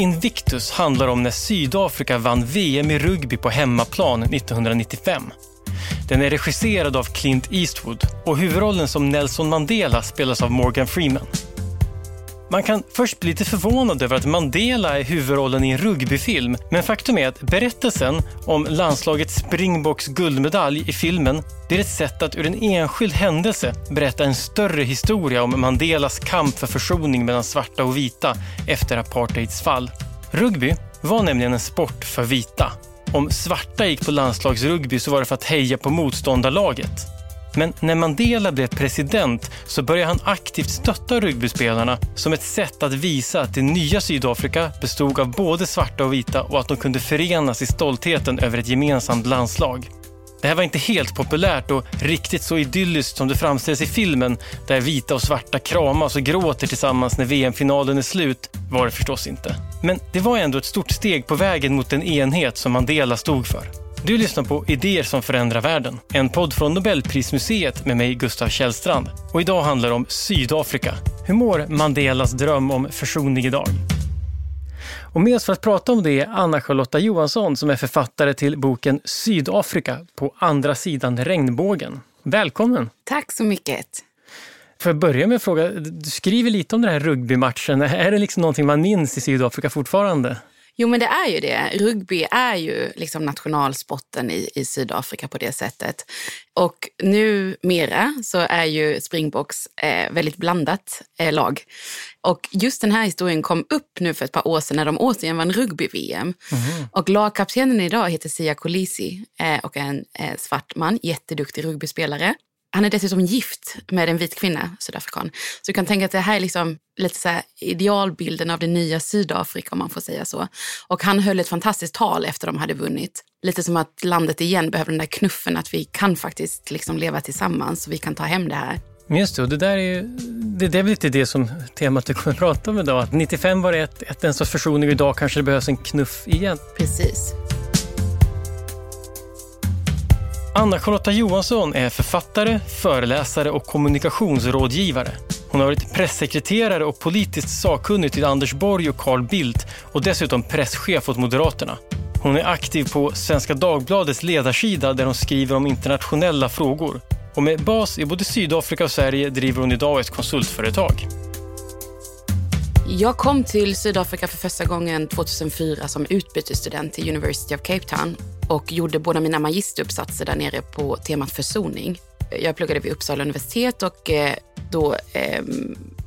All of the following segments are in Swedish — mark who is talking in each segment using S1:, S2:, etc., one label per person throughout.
S1: Invictus handlar om när Sydafrika vann VM i rugby på hemmaplan 1995. Den är regisserad av Clint Eastwood och huvudrollen som Nelson Mandela spelas av Morgan Freeman. Man kan först bli lite förvånad över att Mandela är huvudrollen i en rugbyfilm, men faktum är att berättelsen om landslagets Springboks guldmedalj i filmen blir ett sätt att ur en enskild händelse berätta en större historia om Mandelas kamp för försoning mellan svarta och vita efter apartheids fall. Rugby var nämligen en sport för vita. Om svarta gick på landslagsrugby så var det för att heja på motståndarlaget. Men när Mandela blev president så började han aktivt stötta rugbyspelarna som ett sätt att visa att det nya Sydafrika bestod av både svarta och vita och att de kunde förenas i stoltheten över ett gemensamt landslag. Det här var inte helt populärt och riktigt så idylliskt som det framställs i filmen där vita och svarta kramas och gråter tillsammans när VM-finalen är slut var det förstås inte. Men det var ändå ett stort steg på vägen mot den enhet som Mandela stod för. Du lyssnar på Idéer som förändrar världen. En podd från Nobelprismuseet med mig, Gustav Källstrand. Och idag handlar det om Sydafrika. Hur mår Mandelas dröm om försoning idag? Och med oss för att prata om det är Anna-Charlotta Johansson som är författare till boken Sydafrika på andra sidan regnbågen. Välkommen!
S2: Tack så mycket!
S1: Får jag börja med att fråga, du skriver lite om den här rugbymatchen. Är det liksom någonting man minns i Sydafrika fortfarande?
S2: Jo, men det är ju det. Rugby är ju liksom nationalsporten i, i Sydafrika på det sättet. Och numera så är ju Springboks eh, väldigt blandat eh, lag. Och just den här historien kom upp nu för ett par år sedan när de återigen vann rugby-VM. Mm. Och lagkaptenen idag heter Sia Kolisi eh, och är en eh, svart man, jätteduktig rugbyspelare. Han är dessutom gift med en vit kvinna, sydafrikan. Så du kan tänka att det här är liksom lite så idealbilden av det nya Sydafrika om man får säga så. Och han höll ett fantastiskt tal efter de hade vunnit. Lite som att landet igen behöver den där knuffen att vi kan faktiskt liksom leva tillsammans och vi kan ta hem det här.
S1: Just det, och det där är ju, det, det är väl lite det som temat du kommer att prata om idag. Att 95 var det ett, ett, en sorts försoning och idag kanske det behövs en knuff igen.
S2: Precis.
S1: Anna-Charlotta Johansson är författare, föreläsare och kommunikationsrådgivare. Hon har varit pressekreterare och politiskt sakkunnig till Anders Borg och Carl Bildt och dessutom presschef åt Moderaterna. Hon är aktiv på Svenska Dagbladets ledarsida där hon skriver om internationella frågor. Och med bas i både Sydafrika och Sverige driver hon idag ett konsultföretag.
S2: Jag kom till Sydafrika för första gången 2004 som utbytesstudent till University of Cape Town och gjorde båda mina magisteruppsatser där nere på temat försoning. Jag pluggade vid Uppsala universitet och eh, då, eh,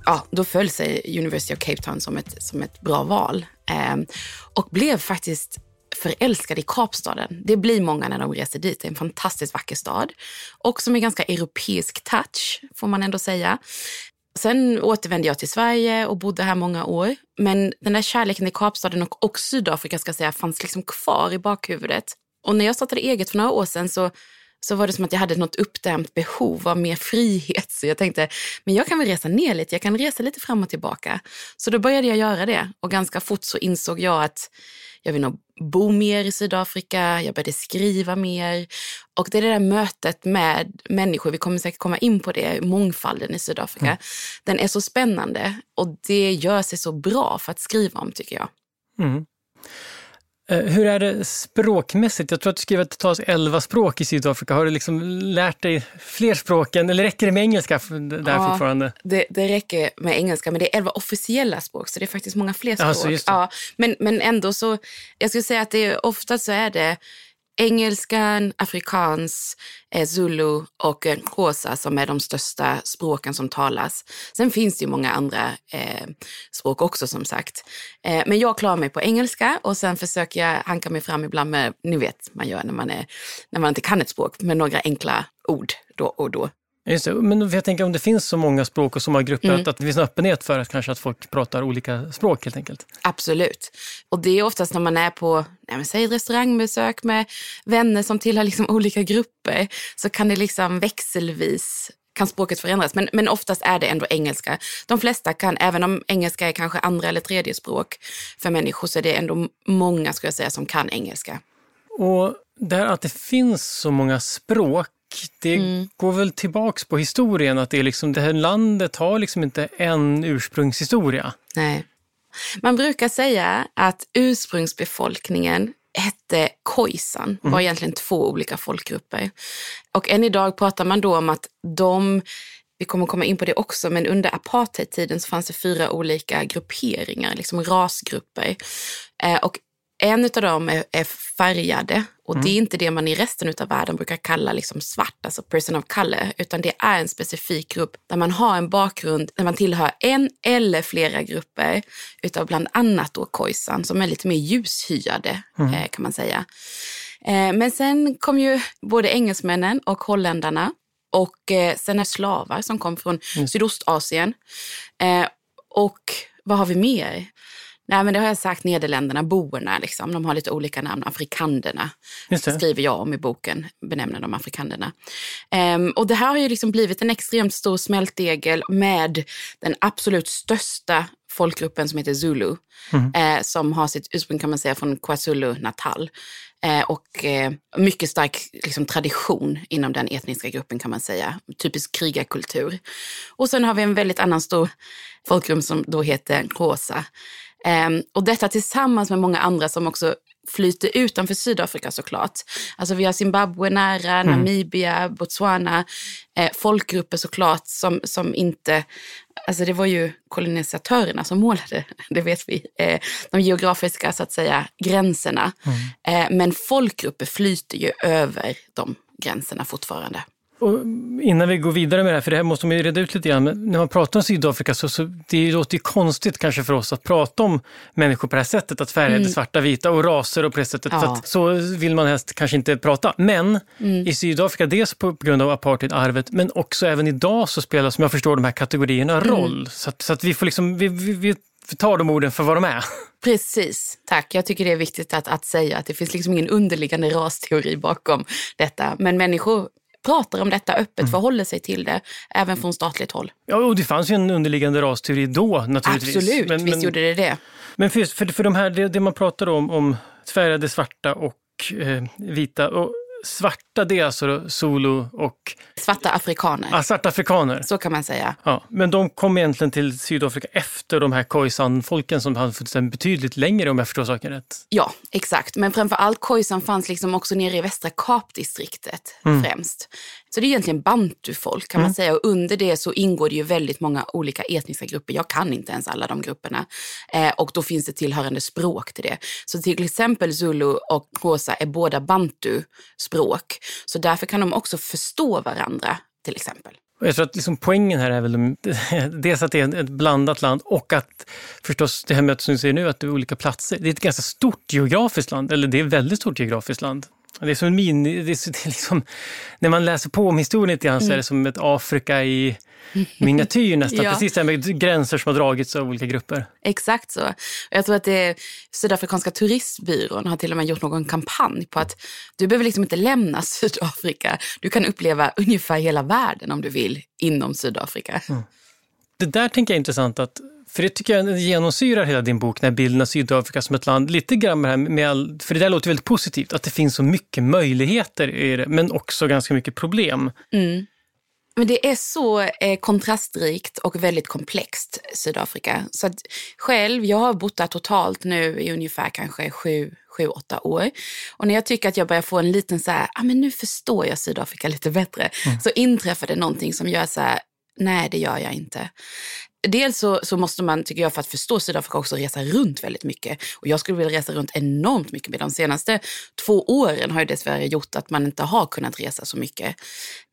S2: ja, då föll sig University of Cape Town som ett, som ett bra val. Eh, och blev faktiskt förälskad i Kapstaden. Det blir många när de reser dit. Det är en fantastiskt vacker stad och som är ganska europeisk touch, får man ändå säga. Sen återvände jag till Sverige och bodde här många år. Men den där kärleken till Kapstaden och, och Sydafrika ska säga, fanns liksom kvar i bakhuvudet. Och när jag startade eget för några år sedan så, så var det som att jag hade något uppdämt behov av mer frihet. Så jag tänkte, men jag kan väl resa ner lite, jag kan resa lite fram och tillbaka. Så då började jag göra det och ganska fort så insåg jag att jag vill nog bo mer i Sydafrika, jag började skriva mer. Och det är det där mötet med människor, vi kommer säkert komma in på det, mångfalden i Sydafrika. Mm. Den är så spännande och det gör sig så bra för att skriva om tycker jag. Mm.
S1: Eh, hur är det språkmässigt? Jag tror att du skriver att det talas elva språk i Sydafrika. Har du liksom lärt dig fler språk än, eller räcker det med engelska där ja, fortfarande?
S2: Det, det räcker med engelska, men det är elva officiella språk, så det är faktiskt många fler språk.
S1: Alltså, ja,
S2: men, men ändå så, jag skulle säga att det oftast så är det engelskan, afrikans, eh, zulu och eh, som är de största språken som talas. Sen finns det ju många andra eh, språk också som sagt. Eh, men jag klarar mig på engelska och sen försöker jag hanka mig fram ibland med, ni vet man gör när man, är, när man inte kan ett språk, med några enkla ord då och då.
S1: Just det. Men jag tänker om det finns så många språk och så många grupper, mm. att, att det finns en öppenhet för att kanske att folk pratar olika språk helt enkelt?
S2: Absolut. Och det är oftast när man är på, nej men säg restaurangbesök med vänner som tillhör liksom olika grupper, så kan det liksom växelvis kan språket förändras. Men, men oftast är det ändå engelska. De flesta kan, även om engelska är kanske andra eller tredje språk för människor, så är det ändå många, skulle jag säga, som kan engelska.
S1: Och där att det finns så många språk det mm. går väl tillbaks på historien att det, är liksom, det här landet har liksom inte en ursprungshistoria.
S2: Nej. Man brukar säga att ursprungsbefolkningen hette Khoisan, var mm. egentligen två olika folkgrupper. Och än idag pratar man då om att de vi kommer komma in på det också, men under apartheidtiden så fanns det fyra olika grupperingar, liksom rasgrupper. Eh, och en av dem är, är färgade och mm. det är inte det man i resten av världen brukar kalla liksom svart, alltså person of color, utan det är en specifik grupp där man har en bakgrund där man tillhör en eller flera grupper utav bland annat då Khoisan som är lite mer ljushyade mm. eh, kan man säga. Eh, men sen kom ju både engelsmännen och holländarna och eh, sen är slavar som kom från mm. Sydostasien. Eh, och vad har vi mer? Nej, men det har jag sagt, Nederländerna, boerna, liksom. de har lite olika namn. Afrikanderna skriver jag om i boken, benämner de afrikanderna. Um, och det här har ju liksom blivit en extremt stor smältdegel med den absolut största folkgruppen som heter zulu, mm. eh, som har sitt ursprung kan man säga från KwaZulu-Natal. Eh, och eh, mycket stark liksom, tradition inom den etniska gruppen kan man säga. Typisk krigarkultur. Och sen har vi en väldigt annan stor folkgrupp som då heter Rosa. Um, och detta tillsammans med många andra som också flyter utanför Sydafrika såklart. Alltså vi har Zimbabwe nära, mm. Namibia, Botswana, eh, folkgrupper såklart som, som inte, alltså det var ju kolonisatörerna som målade, det vet vi, eh, de geografiska så att säga gränserna. Mm. Eh, men folkgrupper flyter ju över de gränserna fortfarande.
S1: Och innan vi går vidare med det här, för det här måste man ju reda ut lite grann, men när man pratar om Sydafrika så, så det låter ju konstigt kanske för oss att prata om människor på det här sättet, att färgade, mm. svarta, vita och raser och på det sättet. Ja. Så vill man helst kanske inte prata. Men mm. i Sydafrika, dels på grund av apartheidarvet, men också även idag så spelar, som jag förstår, de här kategorierna mm. roll. Så, att, så att vi får liksom, vi, vi, vi tar de orden för vad de är.
S2: Precis, tack. Jag tycker det är viktigt att, att säga att det finns liksom ingen underliggande rasteori bakom detta. Men människor pratar om detta öppet, mm. förhåller sig till det, även från statligt håll.
S1: Ja, och det fanns ju en underliggande rasteori då naturligtvis.
S2: Absolut, men, visst men, gjorde det det.
S1: Men för, för, för de här, det, det man pratar om, om färgade svarta och eh, vita, och svarta det är alltså Zulu och...
S2: Svarta afrikaner.
S1: Ja, svarta afrikaner.
S2: Så kan man säga.
S1: Ja, men de kom egentligen till Sydafrika efter de här Khoisan-folken som hade funnits betydligt längre om jag förstår saken rätt.
S2: Ja, exakt. Men framför allt Khoisan fanns liksom också nere i västra Kapdistriktet mm. främst. Så det är egentligen bantufolk kan mm. man säga och under det så ingår det ju väldigt många olika etniska grupper. Jag kan inte ens alla de grupperna. Eh, och då finns det tillhörande språk till det. Så till exempel zulu och xhosa är båda bantu-språk. Så därför kan de också förstå varandra till exempel.
S1: Jag tror att liksom poängen här är väl dels att det är ett blandat land och att förstås det här mötet som du säger nu, att det är olika platser. Det är ett ganska stort geografiskt land, eller det är ett väldigt stort geografiskt land. Det är som en mini, det är, det är liksom, när man läser på om historien lite grann så är det mm. som ett Afrika i miniatyr nästan. ja. Precis det med gränser som har dragits av olika grupper.
S2: Exakt så. Jag tror att det Sydafrikanska turistbyrån har till och med gjort någon kampanj på att du behöver liksom inte lämna Sydafrika. Du kan uppleva ungefär hela världen om du vill inom Sydafrika. Mm.
S1: Det där tänker jag är intressant att för det tycker jag genomsyrar hela din bok, den här bilden av Sydafrika som ett land. Lite grann med, med all, för det där låter väldigt positivt, att det finns så mycket möjligheter i det, men också ganska mycket problem.
S2: Mm. Men det är så eh, kontrastrikt och väldigt komplext, Sydafrika. Så själv, jag har bott där totalt nu i ungefär kanske sju, sju, åtta år. Och när jag tycker att jag börjar få en liten så här, ah, men nu förstår jag Sydafrika lite bättre, mm. så inträffar det någonting som gör så här, nej det gör jag inte. Dels så, så, måste man, tycker jag, för att förstå Sydafrika också resa runt väldigt mycket. Och jag skulle vilja resa runt enormt mycket. Med de senaste två åren har ju dessvärre gjort att man inte har kunnat resa så mycket.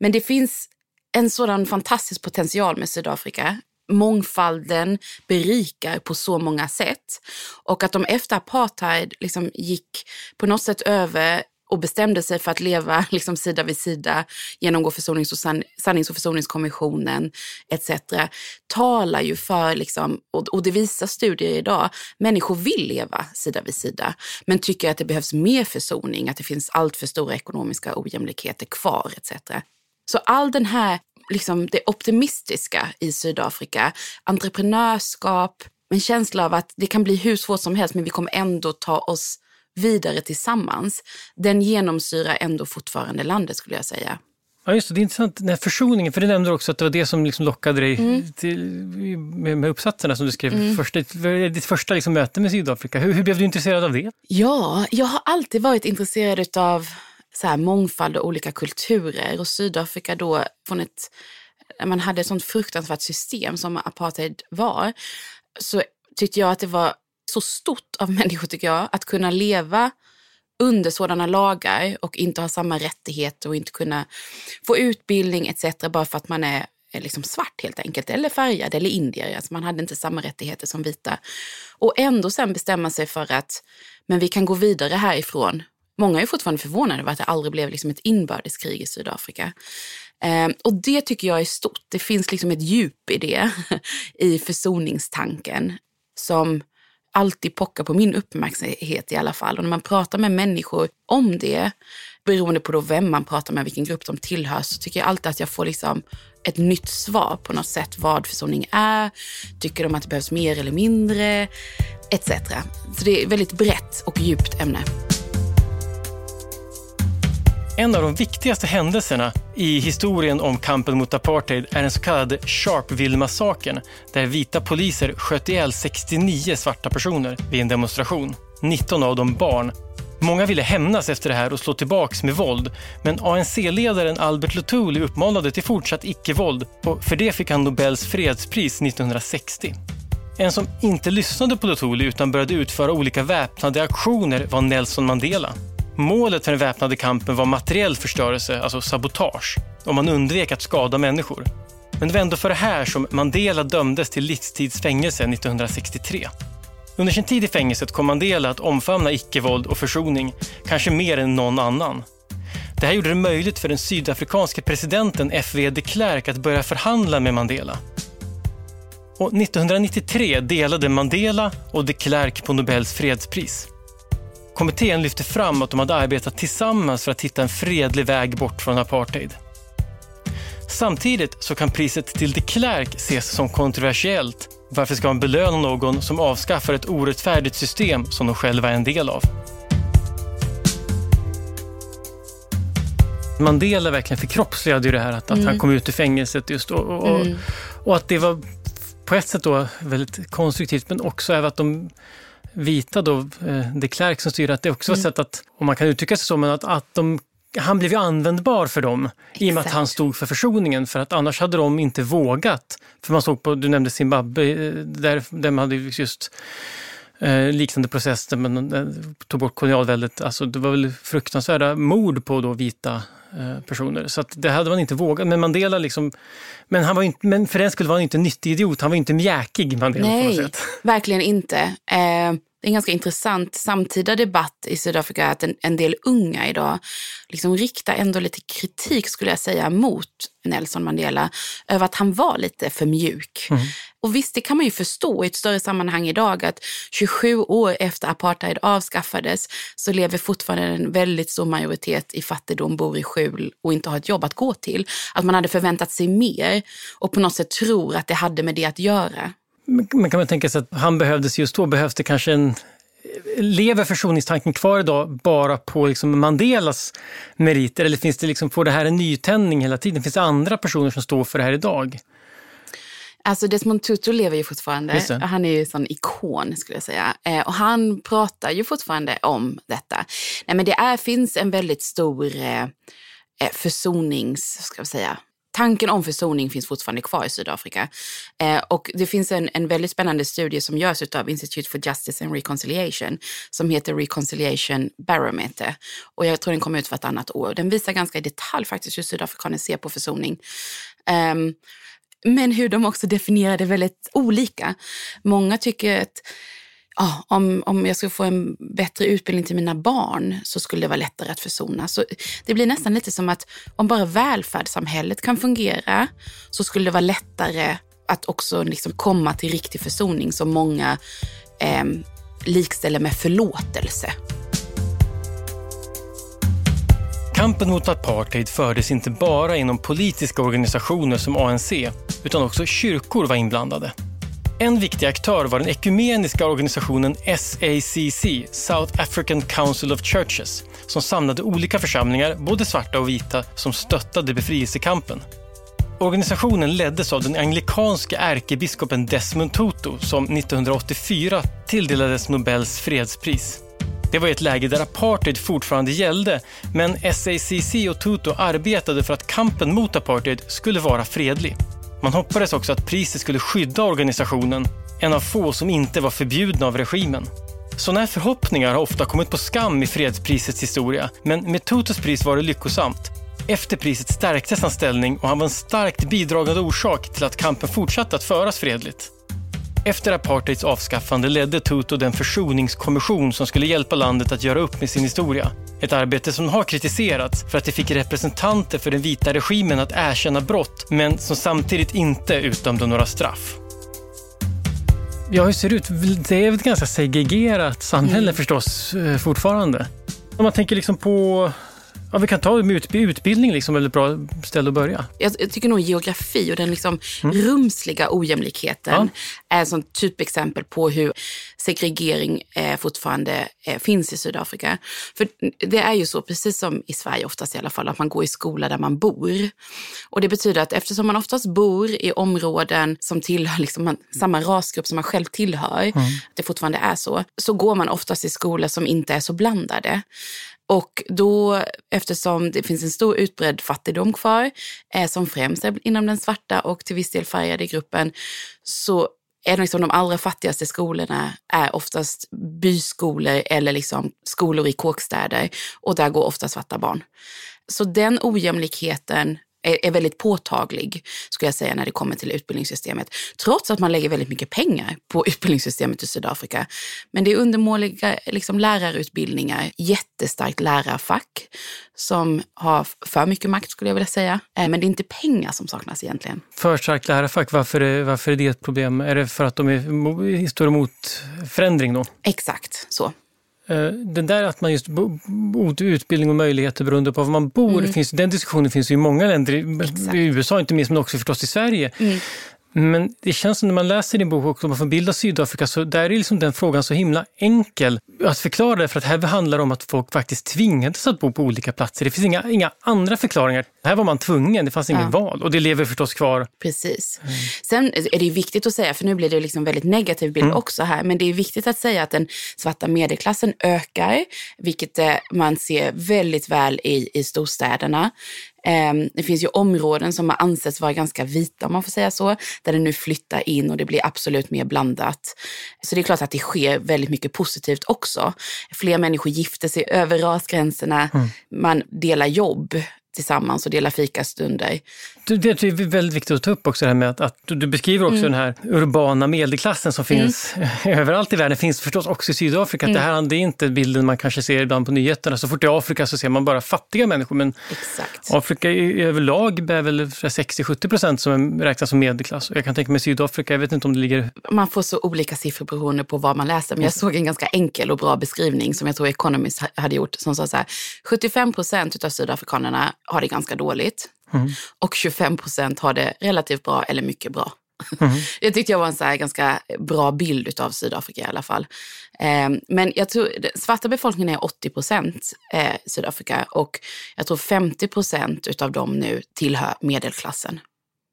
S2: Men det finns en sådan fantastisk potential med Sydafrika. Mångfalden berikar på så många sätt. Och att de efter apartheid liksom gick på något sätt över och bestämde sig för att leva liksom sida vid sida, genomgå försonings och san, sannings och försoningskommissionen etc. talar ju för, liksom, och, och det visar studier idag, människor vill leva sida vid sida men tycker att det behövs mer försoning, att det finns allt för stora ekonomiska ojämlikheter kvar etc. Så all den här, liksom det optimistiska i Sydafrika, entreprenörskap, en känsla av att det kan bli hur svårt som helst men vi kommer ändå ta oss vidare tillsammans, den genomsyrar ändå fortfarande landet skulle jag säga.
S1: Ja, just det. Det är intressant, den här försoningen, för du nämnde också att det var det som liksom lockade dig mm. till, med, med uppsatserna som du skrev. Mm. Första, ditt första liksom möte med Sydafrika. Hur, hur blev du intresserad av det?
S2: Ja, jag har alltid varit intresserad av så här, mångfald och olika kulturer. Och Sydafrika då, från ett, man hade ett sånt fruktansvärt system som apartheid var, så tyckte jag att det var så stort av människor, tycker jag, att kunna leva under sådana lagar och inte ha samma rättigheter och inte kunna få utbildning etc. bara för att man är liksom svart helt enkelt, eller färgad eller indier. Alltså man hade inte samma rättigheter som vita. Och ändå sen bestämma sig för att men vi kan gå vidare härifrån. Många är fortfarande förvånade över att det aldrig blev liksom ett inbördeskrig i Sydafrika. Eh, och det tycker jag är stort. Det finns liksom ett djup i det, i försoningstanken som alltid pockar på min uppmärksamhet i alla fall. Och när man pratar med människor om det, beroende på då vem man pratar med, vilken grupp de tillhör, så tycker jag alltid att jag får liksom ett nytt svar på något sätt. Vad försoning är, tycker de att det behövs mer eller mindre, etc. Så det är ett väldigt brett och djupt ämne.
S1: En av de viktigaste händelserna i historien om kampen mot apartheid är den så kallade Sharpeville-massakern där vita poliser sköt ihjäl 69 svarta personer vid en demonstration. 19 av dem barn. Många ville hämnas efter det här och slå tillbaks med våld men ANC-ledaren Albert Luthuli uppmanade till fortsatt icke-våld och för det fick han Nobels fredspris 1960. En som inte lyssnade på Luthuli utan började utföra olika väpnade aktioner var Nelson Mandela. Målet för den väpnade kampen var materiell förstörelse, alltså sabotage, och man undvek att skada människor. Men det var ändå för det här som Mandela dömdes till livstidsfängelse 1963. Under sin tid i fängelset kom Mandela att omfamna icke-våld och försoning, kanske mer än någon annan. Det här gjorde det möjligt för den sydafrikanske presidenten F.W. de Klerk att börja förhandla med Mandela. Och 1993 delade Mandela och de Klerk på Nobels fredspris. Kommittén lyfte fram att de hade arbetat tillsammans för att hitta en fredlig väg bort från apartheid. Samtidigt så kan priset till de Klerk ses som kontroversiellt. Varför ska man belöna någon som avskaffar ett orättfärdigt system som de själva är en del av? Mandela verkligen förkroppsligade ju det här att, mm. att han kom ut ur fängelset just och, och, mm. och, att det var på ett sätt då väldigt konstruktivt men också att de vita då, eh, de Klerk som styr, att det också var ett mm. sätt att, om man kan uttrycka sig så, men att, att de han blev ju användbar för dem Exakt. i och med att han stod för försoningen. För att annars hade de inte vågat. För man såg på, du nämnde Zimbabwe, eh, där, där man hade just eh, liknande process där man eh, tog bort kolonialväldet. Alltså det var väl fruktansvärda mord på då vita personer. Så att det hade man inte vågat. Men Mandela liksom, men, han var inte, men för den skulle var han inte en nyttig idiot. Han var inte mjäkig Mandela
S2: Nej, verkligen inte. Eh, det är en ganska intressant samtida debatt i Sydafrika att en, en del unga idag liksom riktar ändå lite kritik skulle jag säga mot Nelson Mandela över att han var lite för mjuk. Mm. Och visst, det kan man ju förstå i ett större sammanhang idag att 27 år efter apartheid avskaffades så lever fortfarande en väldigt stor majoritet i fattigdom, bor i skjul och inte har ett jobb att gå till. Att man hade förväntat sig mer och på något sätt tror att det hade med det att göra.
S1: Men kan man tänka sig att han behövdes just då, behövs det kanske en Lever försoningstanken kvar idag bara på liksom Mandelas meriter eller finns det liksom, får det här en nytändning hela tiden? Finns det andra personer som står för det här idag?
S2: Alltså Desmond Tutu lever ju fortfarande. Han är ju en sån ikon skulle jag säga. Eh, och han pratar ju fortfarande om detta. Nej, men det är, finns en väldigt stor eh, eh försonings, ska jag säga, tanken om försoning finns fortfarande kvar i Sydafrika. Eh, och det finns en, en väldigt spännande studie som görs av Institute for Justice and Reconciliation som heter Reconciliation Barometer. Och jag tror den kommer ut för ett annat år. Den visar ganska i detalj faktiskt hur sydafrikaner ser på försoning. Um, men hur de också definierar det väldigt olika. Många tycker att ja, om, om jag skulle få en bättre utbildning till mina barn så skulle det vara lättare att försona. Så det blir nästan lite som att om bara välfärdssamhället kan fungera så skulle det vara lättare att också liksom komma till riktig försoning som många eh, likställer med förlåtelse.
S1: Kampen mot apartheid fördes inte bara inom politiska organisationer som ANC, utan också kyrkor var inblandade. En viktig aktör var den ekumeniska organisationen SACC, South African Council of Churches, som samlade olika församlingar, både svarta och vita, som stöttade befrielsekampen. Organisationen leddes av den anglikanske ärkebiskopen Desmond Tutu som 1984 tilldelades Nobels fredspris. Det var i ett läge där apartheid fortfarande gällde, men SACC och Tutu arbetade för att kampen mot apartheid skulle vara fredlig. Man hoppades också att priset skulle skydda organisationen, en av få som inte var förbjudna av regimen. Sådana här förhoppningar har ofta kommit på skam i fredsprisets historia, men med Tutus pris var det lyckosamt. Efter priset stärktes hans ställning och han var en starkt bidragande orsak till att kampen fortsatte att föras fredligt. Efter apartheids avskaffande ledde Tutu den försoningskommission som skulle hjälpa landet att göra upp med sin historia. Ett arbete som har kritiserats för att det fick representanter för den vita regimen att erkänna brott, men som samtidigt inte utdömde några straff. Ja, hur ser det ut? Det är ett ganska segregerat samhälle mm. förstås eh, fortfarande. Om man tänker liksom på Ja, vi kan ta utbildning, liksom, eller bra ställe att börja.
S2: Jag, jag, tycker nog geografi och den liksom mm. rumsliga ojämlikheten ja. är ett typexempel på hur segregering eh, fortfarande eh, finns i Sydafrika. För det är ju så, precis som i Sverige oftast i alla fall, att man går i skola där man bor. Och det betyder att eftersom man oftast bor i områden som tillhör liksom man, samma rasgrupp som man själv tillhör, mm. det fortfarande är så, så går man oftast i skolor som inte är så blandade. Och då, eftersom det finns en stor utbredd fattigdom kvar, eh, som främst är inom den svarta och till viss del färgade gruppen, så är det liksom de allra fattigaste skolorna är oftast byskolor eller liksom skolor i kåkstäder och där går ofta svarta barn. Så den ojämlikheten är, är väldigt påtaglig, skulle jag säga, när det kommer till utbildningssystemet. Trots att man lägger väldigt mycket pengar på utbildningssystemet i Sydafrika. Men det är undermåliga liksom, lärarutbildningar, jättestarkt lärarfack som har för mycket makt, skulle jag vilja säga. Eh, men det är inte pengar som saknas egentligen.
S1: För starkt lärarfack, varför är, varför är det ett problem? Är det för att de är, står emot förändring då?
S2: Exakt så.
S1: Eh, den där att man just utbildning och möjligheter beroende på var man bor, mm. finns, den diskussionen finns i många länder, i, i USA inte minst men också förstås i Sverige. Mm. Men det känns som när man läser din bok och man får bild av Sydafrika så där är liksom den frågan så himla enkel att förklara det för att här handlar det om att folk faktiskt tvingades att bo på olika platser. Det finns inga, inga andra förklaringar. Här var man tvungen, det fanns inget ja. val och det lever förstås kvar.
S2: Precis. Mm. Sen är det viktigt att säga, för nu blir det liksom väldigt negativ bild mm. också här, men det är viktigt att säga att den svarta medelklassen ökar, vilket eh, man ser väldigt väl i, i storstäderna. Ehm, det finns ju områden som har ansetts vara ganska vita, om man får säga så, där det nu flyttar in och det blir absolut mer blandat. Så det är klart att det sker väldigt mycket positivt också. Fler människor gifter sig över rasgränserna, mm. man delar jobb tillsammans och dela fikastunder.
S1: Det är väldigt viktigt att ta upp också det här med att, att du beskriver också mm. den här urbana medelklassen som finns mm. överallt i världen, finns förstås också i Sydafrika. Mm. Det här det är inte bilden man kanske ser ibland på nyheterna. Så fort det är Afrika så ser man bara fattiga människor. Men
S2: Exakt.
S1: Afrika överlag är väl 60-70 procent som räknas som medelklass. Jag kan tänka mig Sydafrika, jag vet inte om det ligger...
S2: Man får så olika siffror beroende på vad man läser. Men jag såg en ganska enkel och bra beskrivning som jag tror Economist hade gjort som sa så här, 75 procent av sydafrikanerna har det ganska dåligt. Mm. Och 25 procent har det relativt bra eller mycket bra. Mm. Jag tyckte jag var en så ganska bra bild av Sydafrika i alla fall. Eh, men jag tror svarta befolkningen är 80 procent eh, Sydafrika och jag tror 50 procent av dem nu tillhör medelklassen.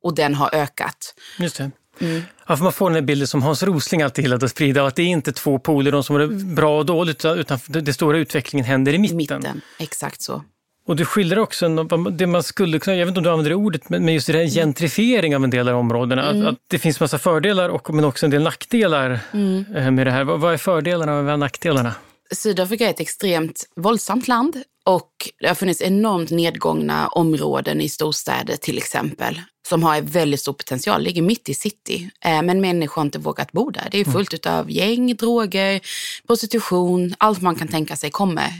S2: Och den har ökat.
S1: Just det. Mm. Ja, man får den här bilden som Hans Rosling alltid gillat att sprida, att det är inte två poler, de som är bra och dåligt, utan den stora utvecklingen händer i mitten. mitten.
S2: Exakt så.
S1: Och du skildrar också det man skulle kunna, jag vet inte om du använder det ordet, men just det här gentrifiering av en del av områdena. Mm. Att, att, det finns massa fördelar och, men också en del nackdelar mm. Eh, med det här. Vad, vad är fördelarna och vad är nackdelarna?
S2: Sydafrika är ett extremt våldsamt land och det har funnits enormt nedgångna områden i storstäder till exempel som har väldigt stor potential, ligger mitt i city. Eh, men människor har inte vågat bo där. Det är mm. fullt mm. av gäng, droger, prostitution, allt man kan tänka sig kommer.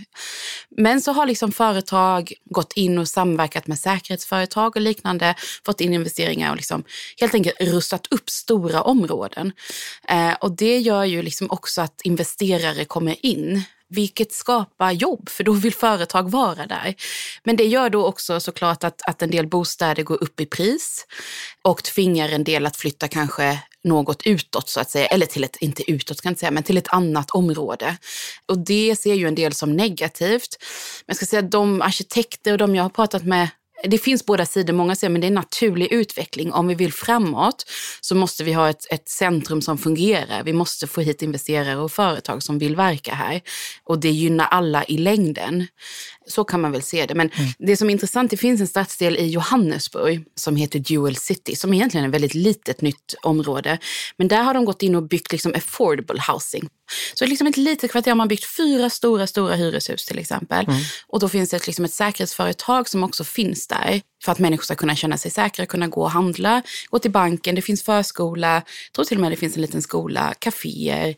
S2: Men så har liksom företag gått in och samverkat med säkerhetsföretag och liknande, fått in investeringar och liksom helt enkelt rustat upp stora områden. Eh, och det gör ju liksom också att investerare kommer in vilket skapar jobb, för då vill företag vara där. Men det gör då också såklart att, att en del bostäder går upp i pris och tvingar en del att flytta kanske något utåt så att säga, eller till ett, inte utåt kan jag inte säga, men till ett annat område. Och det ser ju en del som negativt. Men jag ska säga att de arkitekter och de jag har pratat med det finns båda sidor. Många säger men det är en naturlig utveckling. Om vi vill framåt så måste vi ha ett, ett centrum som fungerar. Vi måste få hit investerare och företag som vill verka här. Och det gynnar alla i längden. Så kan man väl se det. Men mm. det som är intressant, det finns en stadsdel i Johannesburg som heter Dual City, som egentligen är ett väldigt litet nytt område. Men där har de gått in och byggt liksom affordable housing. Så liksom ett litet kvarter har man byggt fyra stora, stora hyreshus till exempel. Mm. Och då finns det liksom ett säkerhetsföretag som också finns där för att människor ska kunna känna sig säkra, kunna gå och handla, gå till banken, det finns förskola, jag tror till och med det finns en liten skola, kaféer.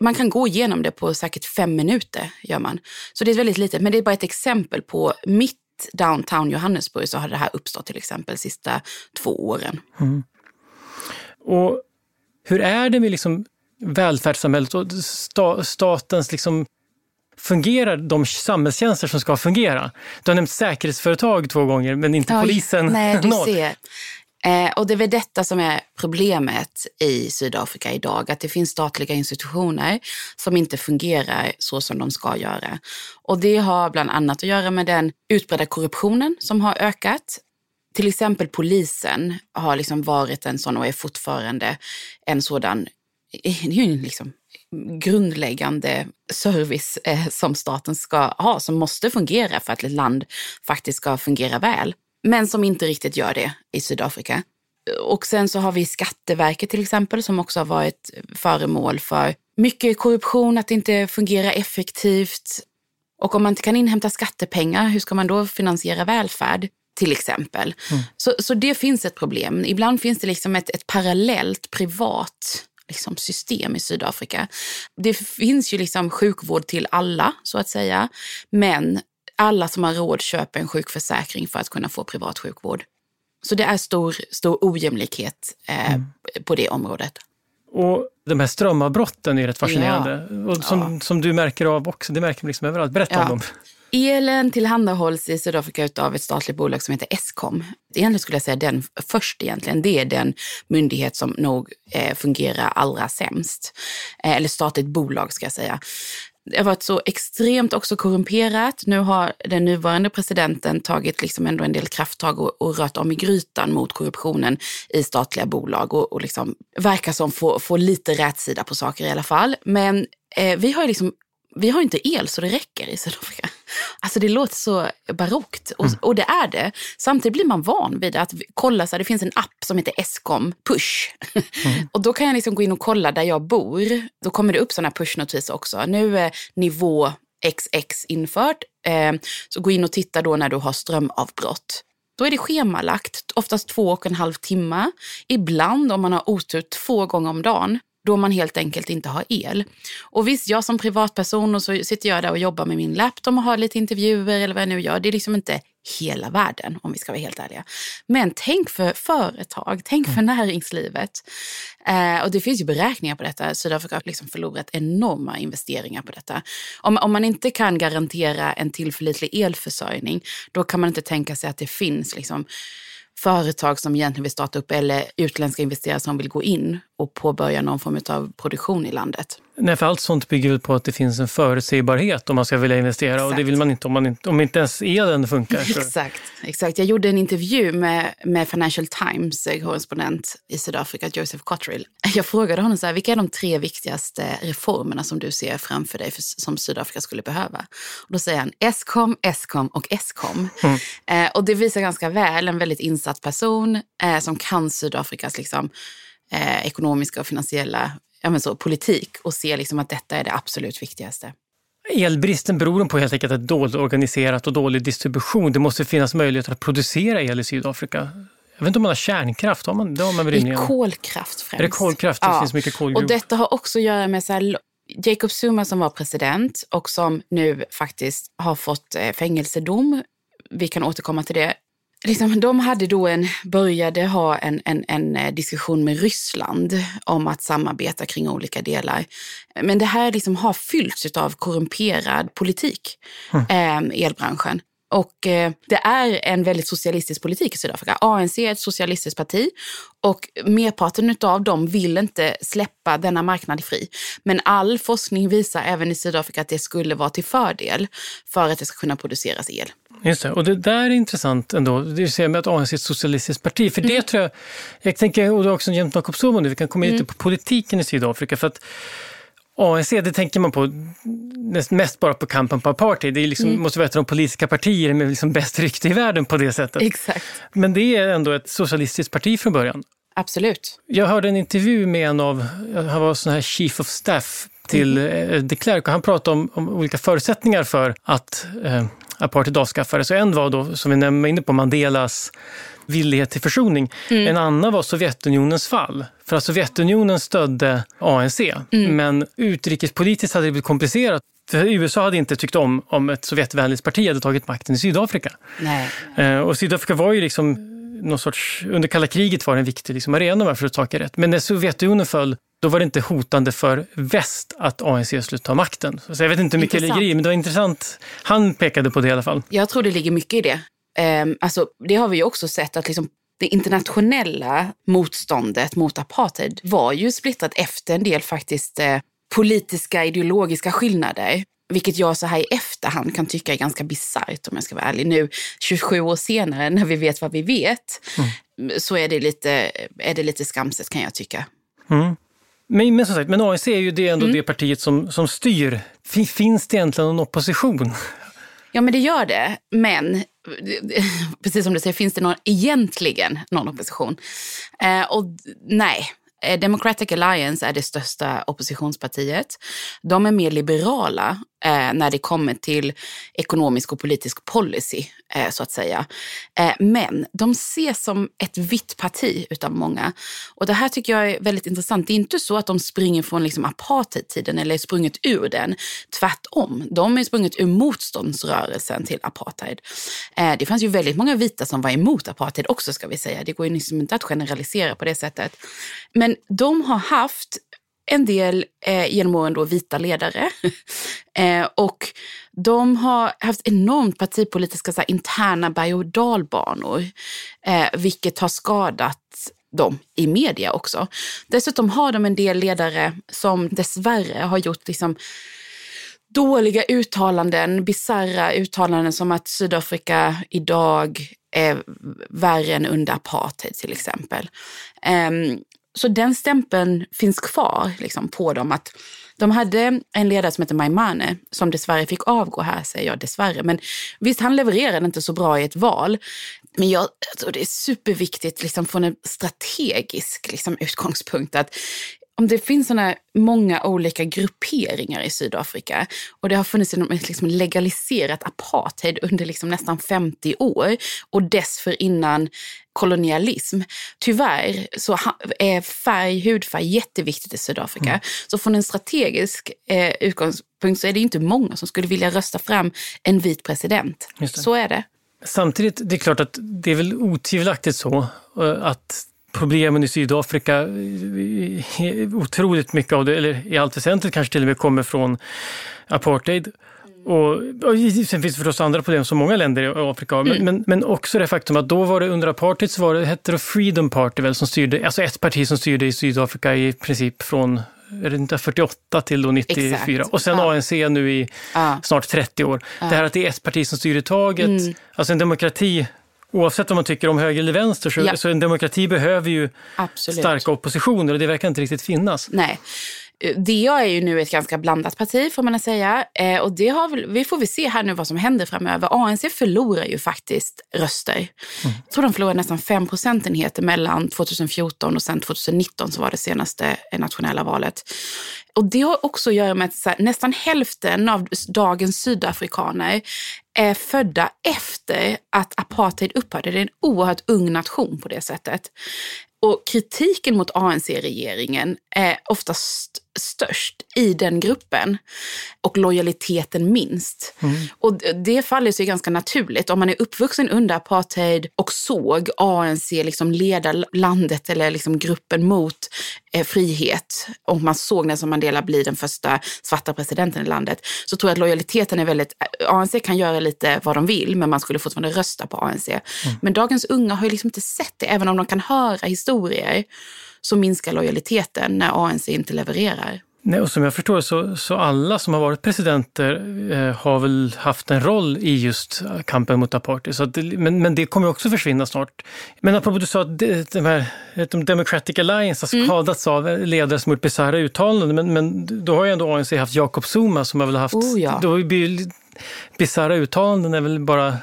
S2: Man kan gå igenom det på säkert fem minuter. gör man. Så det är väldigt litet, men det är bara ett exempel på mitt downtown Johannesburg så har det här uppstått till exempel de sista två åren. Mm.
S1: Och hur är det med liksom välfärdssamhället och sta, statens liksom fungerar de samhällstjänster som ska fungera? Du har nämnt säkerhetsföretag två gånger, men inte Oj, polisen.
S2: Nej, du ser. Eh, och det är väl detta som är problemet i Sydafrika idag, att det finns statliga institutioner som inte fungerar så som de ska göra. Och det har bland annat att göra med den utbredda korruptionen som har ökat. Till exempel polisen har liksom varit en sån och är fortfarande en sådan liksom grundläggande service eh, som staten ska ha, som måste fungera för att ett land faktiskt ska fungera väl. Men som inte riktigt gör det i Sydafrika. Och sen så har vi Skatteverket till exempel som också har varit föremål för mycket korruption, att det inte fungerar effektivt. Och om man inte kan inhämta skattepengar, hur ska man då finansiera välfärd? Till exempel. Mm. Så, så det finns ett problem. Ibland finns det liksom ett, ett parallellt privat liksom system i Sydafrika. Det finns ju liksom sjukvård till alla, så att säga. Men alla som har råd köper en sjukförsäkring för att kunna få privat sjukvård. Så det är stor, stor ojämlikhet eh, mm. på det området.
S1: Och de här strömavbrotten är rätt fascinerande. Ja. Och som, ja. som du märker av också, det märker man liksom överallt. Berätta ja. om dem.
S2: Elen tillhandahålls i Sydafrika av ett statligt bolag som heter Eskom. Egentligen skulle jag säga den först egentligen. Det är den myndighet som nog eh, fungerar allra sämst. Eh, eller statligt bolag ska jag säga. Det har varit så extremt också korrumperat. Nu har den nuvarande presidenten tagit liksom ändå en del krafttag och, och rört om i grytan mot korruptionen i statliga bolag och, och liksom verkar som få, få lite rätsida på saker i alla fall. Men eh, vi har liksom vi har inte el så det räcker i Sydafrika. Alltså det låter så barockt och, mm. och det är det. Samtidigt blir man van vid att kolla, så här, det finns en app som heter Eskom Push. Mm. och då kan jag liksom gå in och kolla där jag bor. Då kommer det upp sådana pushnotiser också. Nu är nivå XX infört. Eh, så gå in och titta då när du har strömavbrott. Då är det schemalagt, oftast två och en halv timme. Ibland, om man har otur, två gånger om dagen då man helt enkelt inte har el. Och visst, jag som privatperson och så sitter jag där och jobbar med min laptop och har lite intervjuer eller vad jag nu gör. Det är liksom inte hela världen om vi ska vara helt ärliga. Men tänk för företag, tänk för mm. näringslivet. Eh, och det finns ju beräkningar på detta. Sydafrika har liksom förlorat enorma investeringar på detta. Om, om man inte kan garantera en tillförlitlig elförsörjning, då kan man inte tänka sig att det finns liksom företag som egentligen vill starta upp eller utländska investerare som vill gå in och påbörja någon form av produktion i landet.
S1: Nej, för allt sånt bygger på att det finns en förutsägbarhet om man ska vilja investera exakt. och det vill man inte om, man inte, om inte ens elen funkar.
S2: Så. Exakt, exakt. Jag gjorde en intervju med, med Financial Times korrespondent i Sydafrika, Joseph Cotterill. Jag frågade honom så här, vilka är de tre viktigaste reformerna som du ser framför dig för, som Sydafrika skulle behöva? Och då säger han Eskom, Eskom och Eskom. Mm. Eh, och det visar ganska väl en väldigt insatt person eh, som kan Sydafrikas liksom, eh, ekonomiska och finansiella ja, men så, politik och ser liksom att detta är det absolut viktigaste.
S1: Elbristen beror på helt enkelt ett dåligt organiserat och dålig distribution. Det måste finnas möjligheter att producera el i Sydafrika. Jag vet inte om man har kärnkraft, har man, det har man väl
S2: är kolkraft främst.
S1: Är det kolkraft? Det ja. finns mycket kolgruvor.
S2: Och detta har också att göra med så här, Jacob Zuma som var president och som nu faktiskt har fått eh, fängelsedom. Vi kan återkomma till det liksom, de hade då en, började ha en, en, en eh, diskussion med Ryssland om att samarbeta kring olika delar. Men det här liksom har fyllts av korrumperad politik, mm. eh, elbranschen. Och eh, det är en väldigt socialistisk politik i Sydafrika. ANC är ett socialistiskt parti och merparten av dem vill inte släppa denna marknad fri. Men all forskning visar även i Sydafrika att det skulle vara till fördel för att det ska kunna produceras el.
S1: Just det, och det där är intressant ändå, det ser med att ANC är ett socialistiskt parti. För mm. det tror jag, jag tänker, och du har också nämnt Jakob Zuma nu, vi kan komma in mm. lite på politiken i Sydafrika. För att ANC, det tänker man på mest bara på kampen på apartheid. Det är liksom, mm. måste vara ett av de politiska partier med liksom bäst rykte i världen på det sättet.
S2: Exakt.
S1: Men det är ändå ett socialistiskt parti från början.
S2: Absolut.
S1: Jag hörde en intervju med en av, han var sån här chief of staff till mm. Eh, de Klerk och han pratade om, om, olika förutsättningar för att eh, apartheid avskaffades. En var då, som vi var inne på, Mandelas villighet till försoning. Mm. En annan var Sovjetunionens fall. För att Sovjetunionen stödde ANC, mm. men utrikespolitiskt hade det blivit komplicerat. För USA hade inte tyckt om om ett Sovjetvänligt parti hade tagit makten i Sydafrika.
S2: Nej.
S1: Eh, och Sydafrika var ju liksom någon sorts, under kalla kriget var det en viktig liksom, arena för att ta rätt. Men när Sovjetunionen föll, då var det inte hotande för väst att ANC skulle ta makten. Så jag vet inte hur mycket det ligger i, men det var intressant. Han pekade på det i alla fall.
S2: Jag tror det ligger mycket i det. Um, alltså, det har vi ju också sett att liksom det internationella motståndet mot apartheid var ju splittrat efter en del faktiskt eh, politiska ideologiska skillnader. Vilket jag så här i efterhand kan tycka är ganska bisarrt om jag ska vara ärlig. Nu 27 år senare när vi vet vad vi vet mm. så är det, lite, är det lite skamset kan jag tycka.
S1: Mm. Men, men som sagt, men ANC är ju det ändå mm. det partiet som, som styr. Finns det egentligen någon opposition?
S2: Ja, men det gör det. Men precis som du säger, finns det någon, egentligen någon opposition? Eh, och nej, Eh, Democratic Alliance är det största oppositionspartiet. De är mer liberala eh, när det kommer till ekonomisk och politisk policy, eh, så att säga. Eh, men de ses som ett vitt parti utav många. Och det här tycker jag är väldigt intressant. Det är inte så att de springer från liksom apartheidtiden eller är sprunget ur den. Tvärtom, de är sprunget ur motståndsrörelsen till apartheid. Eh, det fanns ju väldigt många vita som var emot apartheid också, ska vi säga. Det går ju liksom inte att generalisera på det sättet. Men de har haft en del eh, genom åren då vita ledare. eh, och de har haft enormt partipolitiska så här, interna berg och dalbanor, eh, vilket har skadat dem i media också. Dessutom har de en del ledare som dessvärre har gjort liksom, dåliga uttalanden, bizarra uttalanden som att Sydafrika idag är värre än under apartheid till exempel. Um, så den stämpeln finns kvar liksom, på dem. att De hade en ledare som hette Maimane som dessvärre fick avgå här, säger jag dessvärre. Men visst, han levererade inte så bra i ett val. Men jag tror det är superviktigt liksom, från en strategisk liksom, utgångspunkt att om det finns såna många olika grupperingar i Sydafrika och det har funnits en liksom legaliserat apartheid under liksom nästan 50 år och dessförinnan kolonialism. Tyvärr så är färg, hudfärg jätteviktigt i Sydafrika. Mm. Så från en strategisk eh, utgångspunkt så är det inte många som skulle vilja rösta fram en vit president. Så är det.
S1: Samtidigt, det är klart att det är väl otvivelaktigt så eh, att problemen i Sydafrika, otroligt mycket av det, eller i allt väsentligt kanske till och med kommer från apartheid. Och, och sen finns det förstås andra problem som många länder i Afrika har, mm. men, men, också det faktum att då var det under apartheid så var det, hette det Freedom Party väl, som styrde, alltså ett parti som styrde i Sydafrika i princip från är det inte 48 till då 94 Exakt. och sen ja. ANC nu i ja. snart 30 år. Ja. Det här att det är ett parti som styr i taget, mm. alltså en demokrati Oavsett om man tycker om höger eller vänster så, ja. så en demokrati behöver ju Absolut. starka oppositioner och det verkar inte riktigt finnas.
S2: Nej. DA är ju nu ett ganska blandat parti får man säga. Eh, och det har väl, vi får vi se här nu vad som händer framöver. ANC förlorar ju faktiskt röster. Mm. Jag tror de förlorade nästan 5 procentenheter mellan 2014 och sen 2019 som var det senaste nationella valet. Och det har också att göra med att nästan hälften av dagens sydafrikaner är födda efter att apartheid upphörde. Det är en oerhört ung nation på det sättet. Och kritiken mot ANC-regeringen är oftast störst i den gruppen och lojaliteten minst. Mm. Och det faller sig ganska naturligt. Om man är uppvuxen under apartheid och såg ANC liksom leda landet eller liksom gruppen mot eh, frihet och man såg Nelson Mandela bli den första svarta presidenten i landet så tror jag att lojaliteten är väldigt... ANC kan göra lite vad de vill men man skulle fortfarande rösta på ANC. Mm. Men dagens unga har ju liksom inte sett det, även om de kan höra historier så minskar lojaliteten när ANC inte levererar.
S1: Nej, och som jag förstår så, så alla som har varit presidenter eh, har väl haft en roll i just kampen mot apartheid. Så det, men, men det kommer också försvinna snart. Men apropå du sa att det, de här, de Democratic Alliance har mm. skadats mm. av ledare som gjort bisarra uttalanden. Men, men då har ju ändå ANC haft Jacob Zuma som har väl haft... Oh, ja. Då bisarra uttalanden är väl bara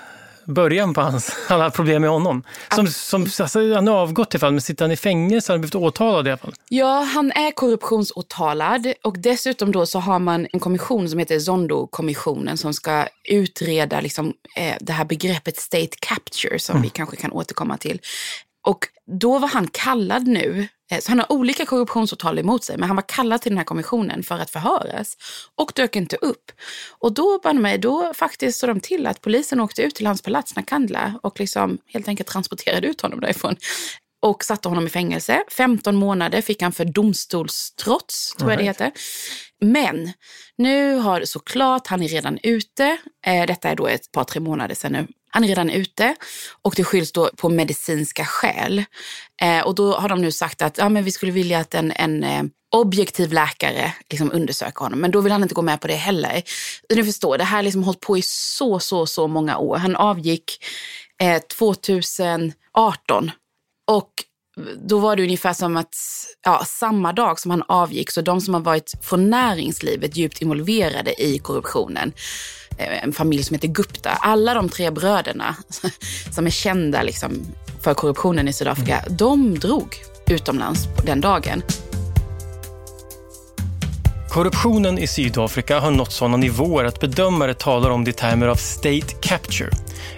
S1: början på hans alla problem med honom. Som, som, alltså, han har avgått i fall, men sitter han i fängelse? Han har blivit åtalad i alla fall.
S2: Ja, han är korruptionsåtalad och dessutom då så har man en kommission som heter Zondo-kommissionen som ska utreda liksom, eh, det här begreppet state capture som mm. vi kanske kan återkomma till. Och då var han kallad nu så han har olika korruptionsåtal emot sig, men han var kallad till den här kommissionen för att förhöras och dök inte upp. Och då, mig, då faktiskt såg de till att polisen åkte ut till hans palats Nakandla och liksom helt enkelt transporterade ut honom därifrån och satte honom i fängelse. 15 månader fick han för domstolstrots, tror jag det heter. Men nu har såklart, han är redan ute. Eh, detta är då ett par, tre månader sedan nu. Han är redan ute och det skylls då på medicinska skäl. Eh, och då har de nu sagt att ja, men vi skulle vilja att en, en eh, objektiv läkare liksom undersöker honom. Men då vill han inte gå med på det heller. Ni förstår, det här har liksom hållit på i så, så, så många år. Han avgick eh, 2018 och då var det ungefär som att ja, samma dag som han avgick, så de som har varit från näringslivet djupt involverade i korruptionen, en familj som heter Gupta, alla de tre bröderna som är kända liksom för korruptionen i Sydafrika, mm. de drog utomlands den dagen.
S1: Korruptionen i Sydafrika har nått sådana nivåer att bedömare talar om det i termer av state capture.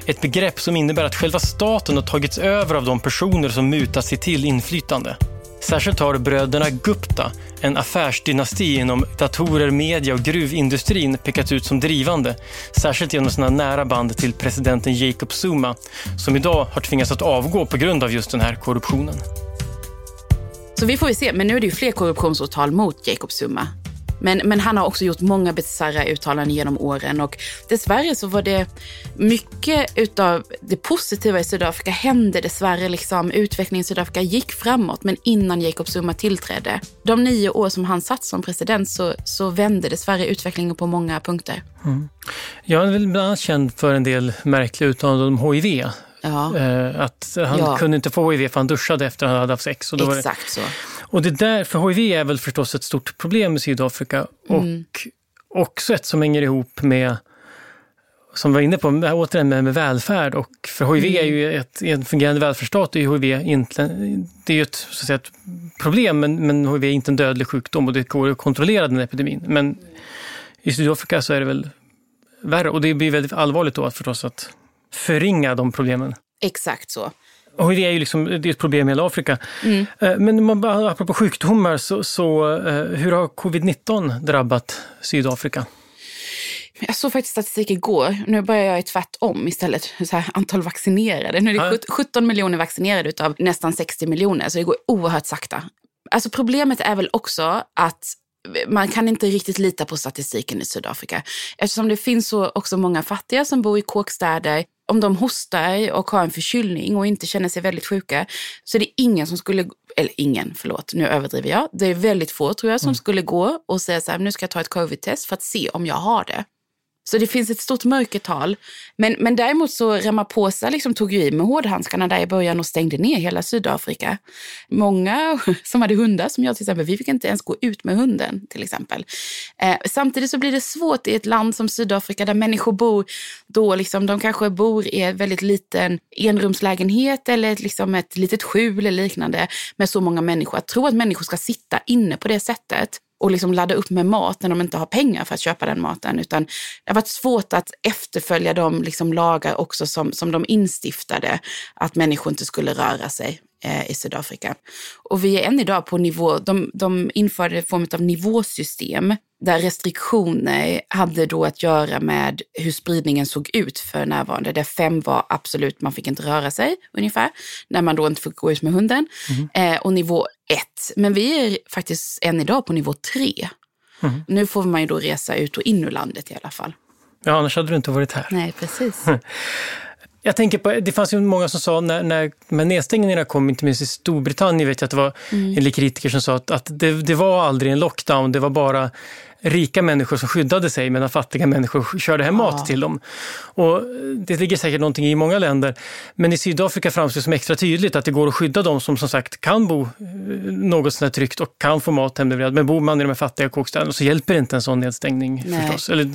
S1: Ett begrepp som innebär att själva staten har tagits över av de personer som mutat sig till inflytande. Särskilt har bröderna Gupta, en affärsdynasti inom datorer, media och gruvindustrin pekats ut som drivande. Särskilt genom sina nära band till presidenten Jacob Zuma som idag har tvingats att avgå på grund av just den här korruptionen.
S2: Så vi får ju se, men nu är det ju fler korruptionsåtal mot Jacob Zuma. Men, men han har också gjort många bisarra uttalanden genom åren och dessvärre så var det mycket utav det positiva i Sydafrika hände dessvärre. Liksom, utvecklingen i Sydafrika gick framåt, men innan Jacob Zuma tillträdde. De nio år som han satt som president så, så vände dessvärre utvecklingen på många punkter. Mm.
S1: Jag är väl bland annat känd för en del märkliga uttalanden om HIV. Ja. Eh, att han ja. kunde inte få HIV för han duschade efter att han hade haft sex.
S2: Och då Exakt så.
S1: Och det där, för HIV är väl förstås ett stort problem i Sydafrika mm. och också ett som hänger ihop med som vi var inne på, återigen med, med välfärd. Och för HIV mm. är ju ett, en fungerande välfärdsstat är HIV inte, det är ju ett, så att säga, ett problem, men, men HIV är inte en dödlig sjukdom och det går att kontrollera den epidemin. Men i Sydafrika så är det väl värre och det blir väldigt allvarligt då förstås att förringa de problemen.
S2: Exakt så.
S1: Och det är ju liksom, det är ett problem i hela Afrika. Mm. Eh, men man, apropå sjukdomar, så, så eh, hur har covid-19 drabbat Sydafrika?
S2: Jag såg faktiskt statistik igår. Nu börjar jag i tvärtom istället. Så här, antal vaccinerade. Nu är det 17 miljoner vaccinerade av nästan 60 miljoner, så det går oerhört sakta. Alltså problemet är väl också att man kan inte riktigt lita på statistiken i Sydafrika. Eftersom det finns så också många fattiga som bor i kåkstäder om de hostar och har en förkylning och inte känner sig väldigt sjuka så är det ingen som skulle, eller ingen, förlåt, nu överdriver jag. Det är väldigt få tror jag som mm. skulle gå och säga så här, nu ska jag ta ett covid-test för att se om jag har det. Så det finns ett stort mörkertal. Men, men däremot så Ramaphosa liksom tog ju i med hårdhandskarna där i början och stängde ner hela Sydafrika. Många som hade hundar, som jag till exempel, vi fick inte ens gå ut med hunden till exempel. Eh, samtidigt så blir det svårt i ett land som Sydafrika där människor bor, då liksom, de kanske bor i en väldigt liten enrumslägenhet eller liksom ett litet skjul eller liknande med så många människor. Att tro att människor ska sitta inne på det sättet och liksom ladda upp med mat när de inte har pengar för att köpa den maten. Utan det har varit svårt att efterfölja de liksom lagar också som, som de instiftade, att människor inte skulle röra sig. eh, i Sydafrika. Och vi är än idag på nivå, de, de införde en form av nivåsystem där restriktioner hade då att göra med hur spridningen såg ut för närvarande. Där fem var absolut, man fick inte röra sig ungefär, när man då inte fick gå ut med hunden. Mm. Eh, och nivå ett, men vi är faktiskt än idag på nivå tre. Mm. Nu får man ju då resa ut och in ur landet i alla fall.
S1: Ja, annars hade du inte varit här.
S2: Nej, precis.
S1: Jag tänker på, det fanns ju många som sa när, när de nedstängningarna kom, inte minst i Storbritannien, vet jag att det var mm. en del kritiker som sa att, att det, det, var aldrig en lockdown, det var bara rika människor som skyddade sig medan fattiga människor körde hem mat till dem. Och det ligger säkert någonting i många länder. Men i Sydafrika framstår det som extra tydligt att det går att skydda dem som som sagt kan bo eh, något sånt tryggt och kan få mat hemleverad. Men bor man i de här fattiga kåkstäderna så hjälper inte en sån nedstängning Nej. förstås. Eller...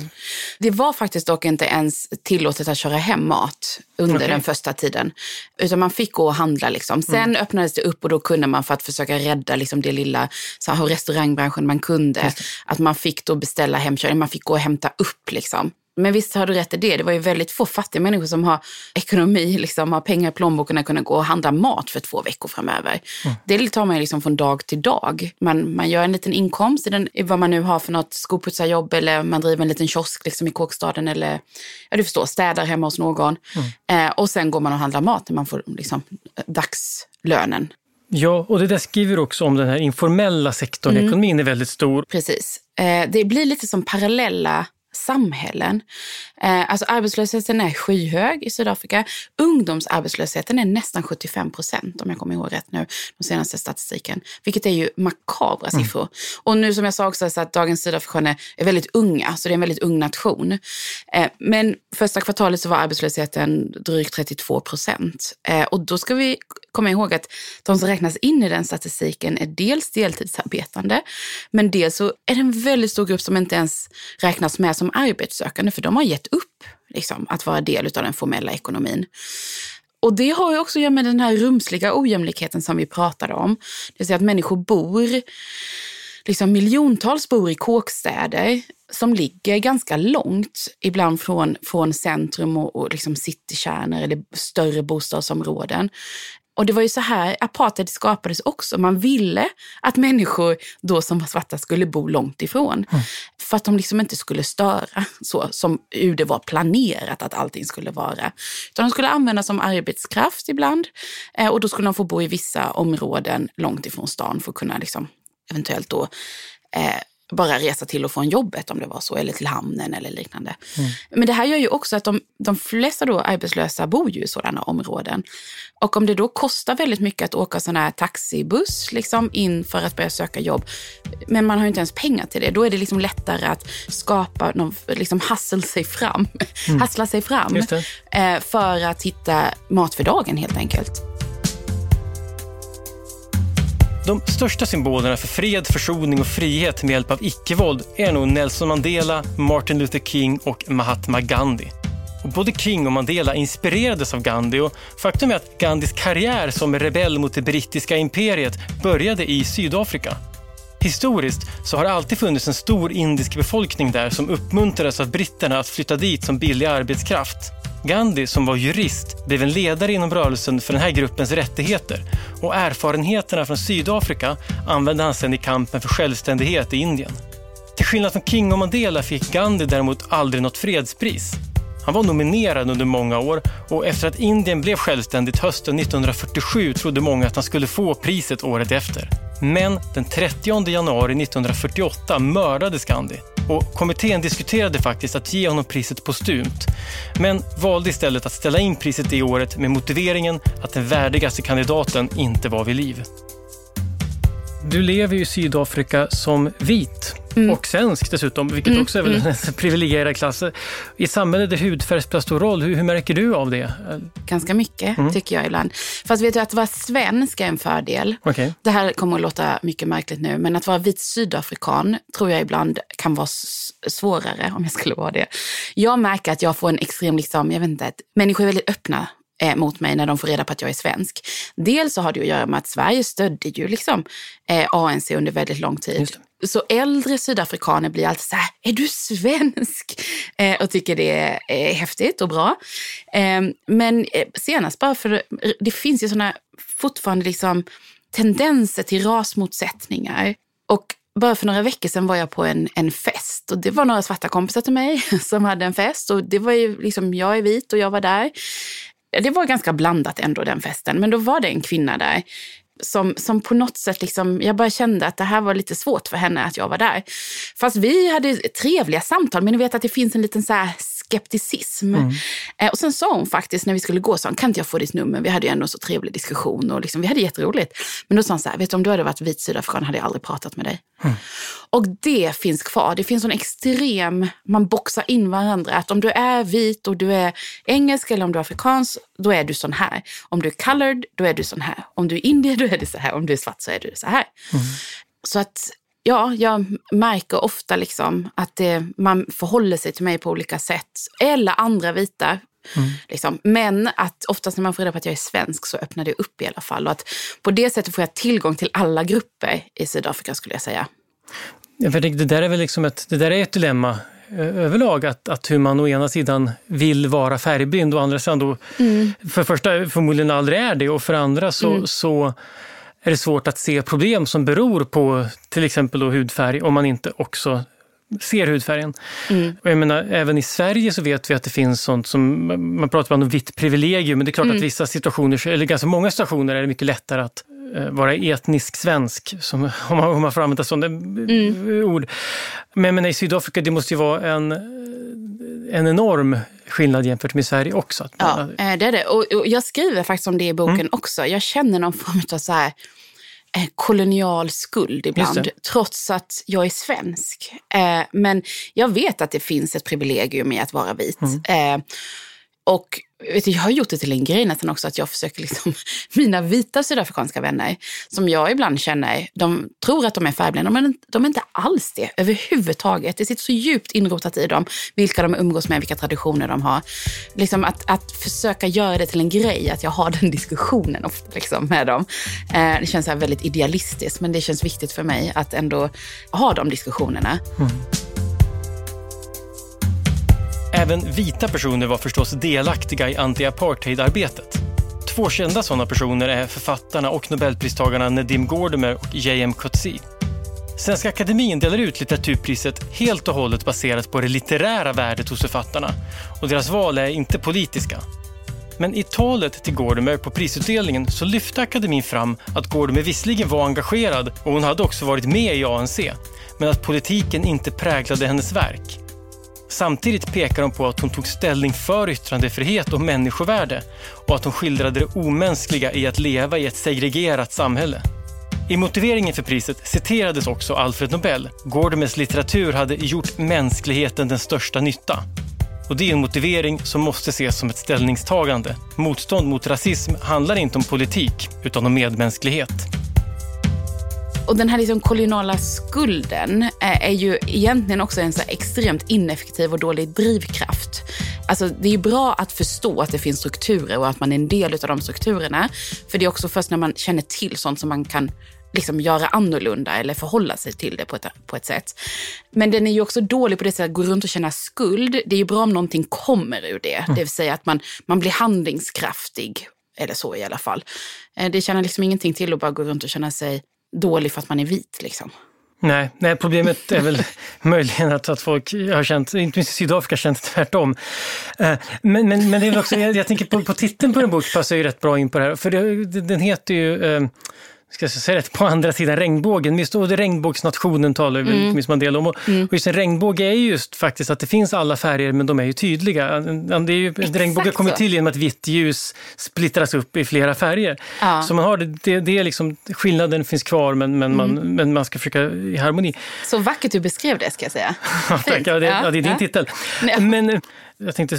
S2: Det var faktiskt dock inte ens tillåtet att köra hem mat under okay. den första tiden. Utan man fick gå och handla. Liksom. Sen mm. öppnades det upp och då kunde man för att försöka rädda liksom, det lilla så här, restaurangbranschen man kunde, att man fick då beställa hemkörning, man fick gå och hämta upp. Liksom. Men visst har du rätt i det. Det var ju väldigt få fattiga människor som har ekonomi, liksom, har pengar i plånboken att kunna gå och handla mat för två veckor framöver. Mm. Det tar man ju liksom från dag till dag. Man, man gör en liten inkomst i, den, i vad man nu har för något skoputsarjobb eller man driver en liten kiosk liksom, i kåkstaden eller ja, du förstår, städar hemma hos någon. Mm. Eh, och sen går man och handlar mat när man får liksom, dagslönen.
S1: Ja, och det där skriver också om den här informella sektorn. Mm. Ekonomin är väldigt stor.
S2: Precis. Eh, det blir lite som parallella samhällen. Eh, alltså arbetslösheten är skyhög i Sydafrika. Ungdomsarbetslösheten är nästan 75 procent om jag kommer ihåg rätt nu, den senaste statistiken. Vilket är ju makabra mm. siffror. Och nu som jag sa också så att dagens sydafrikaner är väldigt unga, så det är en väldigt ung nation. Eh, men första kvartalet så var arbetslösheten drygt 32 procent. Eh, och då ska vi komma ihåg att de som räknas in i den statistiken är dels deltidsarbetande, men dels så är det en väldigt stor grupp som inte ens räknas med som arbetssökande, för de har gett upp liksom, att vara del av den formella ekonomin. Och det har ju också att göra med den här rumsliga ojämlikheten som vi pratade om. Det vill säga att människor bor, liksom miljontals bor i kåkstäder som ligger ganska långt, ibland från, från centrum och, och liksom citykärnor eller större bostadsområden. Och det var ju så här apartheid skapades också. Man ville att människor då som var svarta skulle bo långt ifrån. Mm. För att de liksom inte skulle störa så som det var planerat att allting skulle vara. Utan de skulle användas som arbetskraft ibland. Eh, och då skulle de få bo i vissa områden långt ifrån stan för att kunna liksom, eventuellt då eh, bara resa till och från jobbet om det var så, eller till hamnen eller liknande. Mm. Men det här gör ju också att de, de flesta då arbetslösa bor ju i sådana områden. Och om det då kostar väldigt mycket att åka sån här taxibuss liksom in för att börja söka jobb, men man har ju inte ens pengar till det, då är det liksom lättare att skapa, någon, liksom hustle sig fram, mm. hassla sig fram eh, för att hitta mat för dagen helt enkelt.
S1: De största symbolerna för fred, försoning och frihet med hjälp av icke-våld är nog Nelson Mandela, Martin Luther King och Mahatma Gandhi. Och både King och Mandela inspirerades av Gandhi och faktum är att Gandhis karriär som rebell mot det brittiska imperiet började i Sydafrika. Historiskt så har det alltid funnits en stor indisk befolkning där som uppmuntrades av britterna att flytta dit som billig arbetskraft. Gandhi, som var jurist, blev en ledare inom rörelsen för den här gruppens rättigheter och erfarenheterna från Sydafrika använde han sedan i kampen för självständighet i Indien. Till skillnad från King och Mandela fick Gandhi däremot aldrig något fredspris. Han var nominerad under många år och efter att Indien blev självständigt hösten 1947 trodde många att han skulle få priset året efter. Men den 30 januari 1948 mördades Gandhi och kommittén diskuterade faktiskt att ge honom priset postumt, men valde istället att ställa in priset det året med motiveringen att den värdigaste kandidaten inte var vid liv. Du lever i Sydafrika som vit mm. och svensk dessutom, vilket mm. också är väl mm. en privilegierad klass. I ett samhälle där hudfärg spelar stor roll, hur, hur, märker du av det?
S2: Ganska mycket, mm. tycker jag ibland. Fast vet du, att vara svensk är en fördel.
S1: Okay.
S2: Det här kommer att låta mycket märkligt nu, men att vara vit sydafrikan tror jag ibland kan vara svårare, om jag skulle vara det. Jag märker att jag får en extrem, liksom, jag vet inte, människor är väldigt öppna eh, mot mig när de får reda på att jag är svensk. Dels så har det att göra med att Sverige stödde ju liksom eh, ANC under väldigt lång tid. Så äldre sydafrikaner blir alltid så här, är du svensk? Eh, och tycker det är eh, häftigt och bra. Ehm, eh, men senast bara för, det finns ju sådana fortfarande liksom tendenser till rasmotsättningar. Och bara för några veckor sedan var jag på en, en fest och det var några svarta kompisar till mig som hade en fest och det var ju liksom, jag är vit och jag var där. Det var ganska blandat ändå den festen, men då var det en kvinna där som, som på något sätt, liksom, jag bara kände att det här var lite svårt för henne att jag var där. Fast vi hade trevliga samtal, men ni vet att det finns en liten så skepticism. Mm. Eh, och sen sa hon faktiskt när vi skulle gå, så kan inte jag få ditt nummer? Vi hade ju ändå så trevlig diskussion och liksom, vi hade jätteroligt. Men då sa hon så här, vet du om du hade varit vit sydafrikan hade jag aldrig pratat med dig. Mm. Och det finns kvar. Det finns en extrem, man boxar in varandra. Att om du är vit och du är engelsk eller om du är afrikansk, då är du sån här. Om du är colored, då är du sån här. Om du är indier, då är du så här. Om du är svart så är du så här. Mm. Så att ja, jag märker ofta liksom att det, man förhåller sig till mig på olika sätt. Eller andra vita. Mm. Liksom. Men att oftast när man får reda på att jag är svensk så öppnar det upp i alla fall. Och att på det sättet får jag tillgång till alla grupper i Sydafrika skulle jag säga.
S1: Ja, för det, där är väl liksom ett, det där är ett dilemma överlag, att, att hur man å ena sidan vill vara färgblind och å andra sidan då, mm. för första förmodligen aldrig är det och för andra så, mm. så är det svårt att se problem som beror på till exempel hudfärg om man inte också ser hudfärgen. Mm. Och jag menar, även i Sverige så vet vi att det finns sånt som, man pratar om vitt privilegium, men det är klart mm. att vissa situationer, eller ganska många situationer är det mycket lättare att uh, vara etnisk svensk, som, om, man, om man får använda sådana mm. ord. Men, men i Sydafrika, det måste ju vara en, en enorm skillnad jämfört med Sverige också.
S2: Ja, eh, det är det. Och, och jag skriver faktiskt om det i boken mm. också. Jag känner någon form av så här, eh, kolonial skuld ibland, trots att jag är svensk. Eh, men jag vet att det finns ett privilegium i att vara vit. Mm och vet du, jag har gjort det till en grej nästan också att jag försöker liksom, mina vita sydafrikanska vänner som jag ibland känner, de tror att de är färgblinda, men de är inte alls det överhuvudtaget. Det sitter så djupt inrotat i dem, vilka de umgås med, vilka traditioner de har. Liksom att, att försöka göra det till en grej, att jag har den diskussionen ofta liksom, med dem. Eh, det känns så väldigt idealistiskt, men det känns viktigt för mig att ändå ha de diskussionerna. Mm.
S1: Även vita personer var förstås delaktiga i anti-apartheid-arbetet. Två kända sådana personer är författarna och nobelpristagarna Nedim Gordimer och J.M. Coetzee. Svenska Akademien delar ut litteraturpriset helt och hållet baserat på det litterära värdet hos författarna och deras val är inte politiska. Men i talet till Gordimer på prisutdelningen så lyfte akademin fram att Gordimer visserligen var engagerad och hon hade också varit med i ANC, men att politiken inte präglade hennes verk. Samtidigt pekar hon på att hon tog ställning för yttrandefrihet och människovärde och att hon skildrade det omänskliga i att leva i ett segregerat samhälle. I motiveringen för priset citerades också Alfred Nobel. Gordemes litteratur hade gjort mänskligheten den största nytta. Och det är en motivering som måste ses som ett ställningstagande. Motstånd mot rasism handlar inte om politik, utan om medmänsklighet.
S2: Och den här liksom koloniala skulden är, är ju egentligen också en så extremt ineffektiv och dålig drivkraft. Alltså, det är bra att förstå att det finns strukturer och att man är en del av de strukturerna. För det är också först när man känner till sånt som man kan liksom göra annorlunda eller förhålla sig till det på ett, på ett sätt. Men den är ju också dålig på det sättet att gå runt och känna skuld. Det är ju bra om någonting kommer ur det, mm. det vill säga att man, man blir handlingskraftig. Eller så i alla fall. Eh, det känner liksom ingenting till att bara gå runt och känna sig dålig för att man är vit. Liksom.
S1: Nej, nej, problemet är väl möjligen att, att folk har känt, inte minst i Sydafrika, känt tvärtom. Eh, men, men, men det är också, jag, jag tänker på, på titeln på en bok passar ju rätt bra in på det här, för det, den heter ju eh, ska jag säga rätt, på andra sidan regnbågen. Visst, och regnbågsnationen talar mm. minst Mandela om. Och, mm. och just en regnbåge är just faktiskt att det finns alla färger, men de är ju tydliga. Det är ju, en regnbåge kommer till genom att vitt ljus splittras upp i flera färger. Ja. Så man har det, det, det, är liksom, skillnaden finns kvar, men, men, man, mm. men man ska försöka i harmoni.
S2: Så vackert du beskrev det, ska jag säga.
S1: Tack, ja, det, ja, det är din titel. Men eh, jag tänkte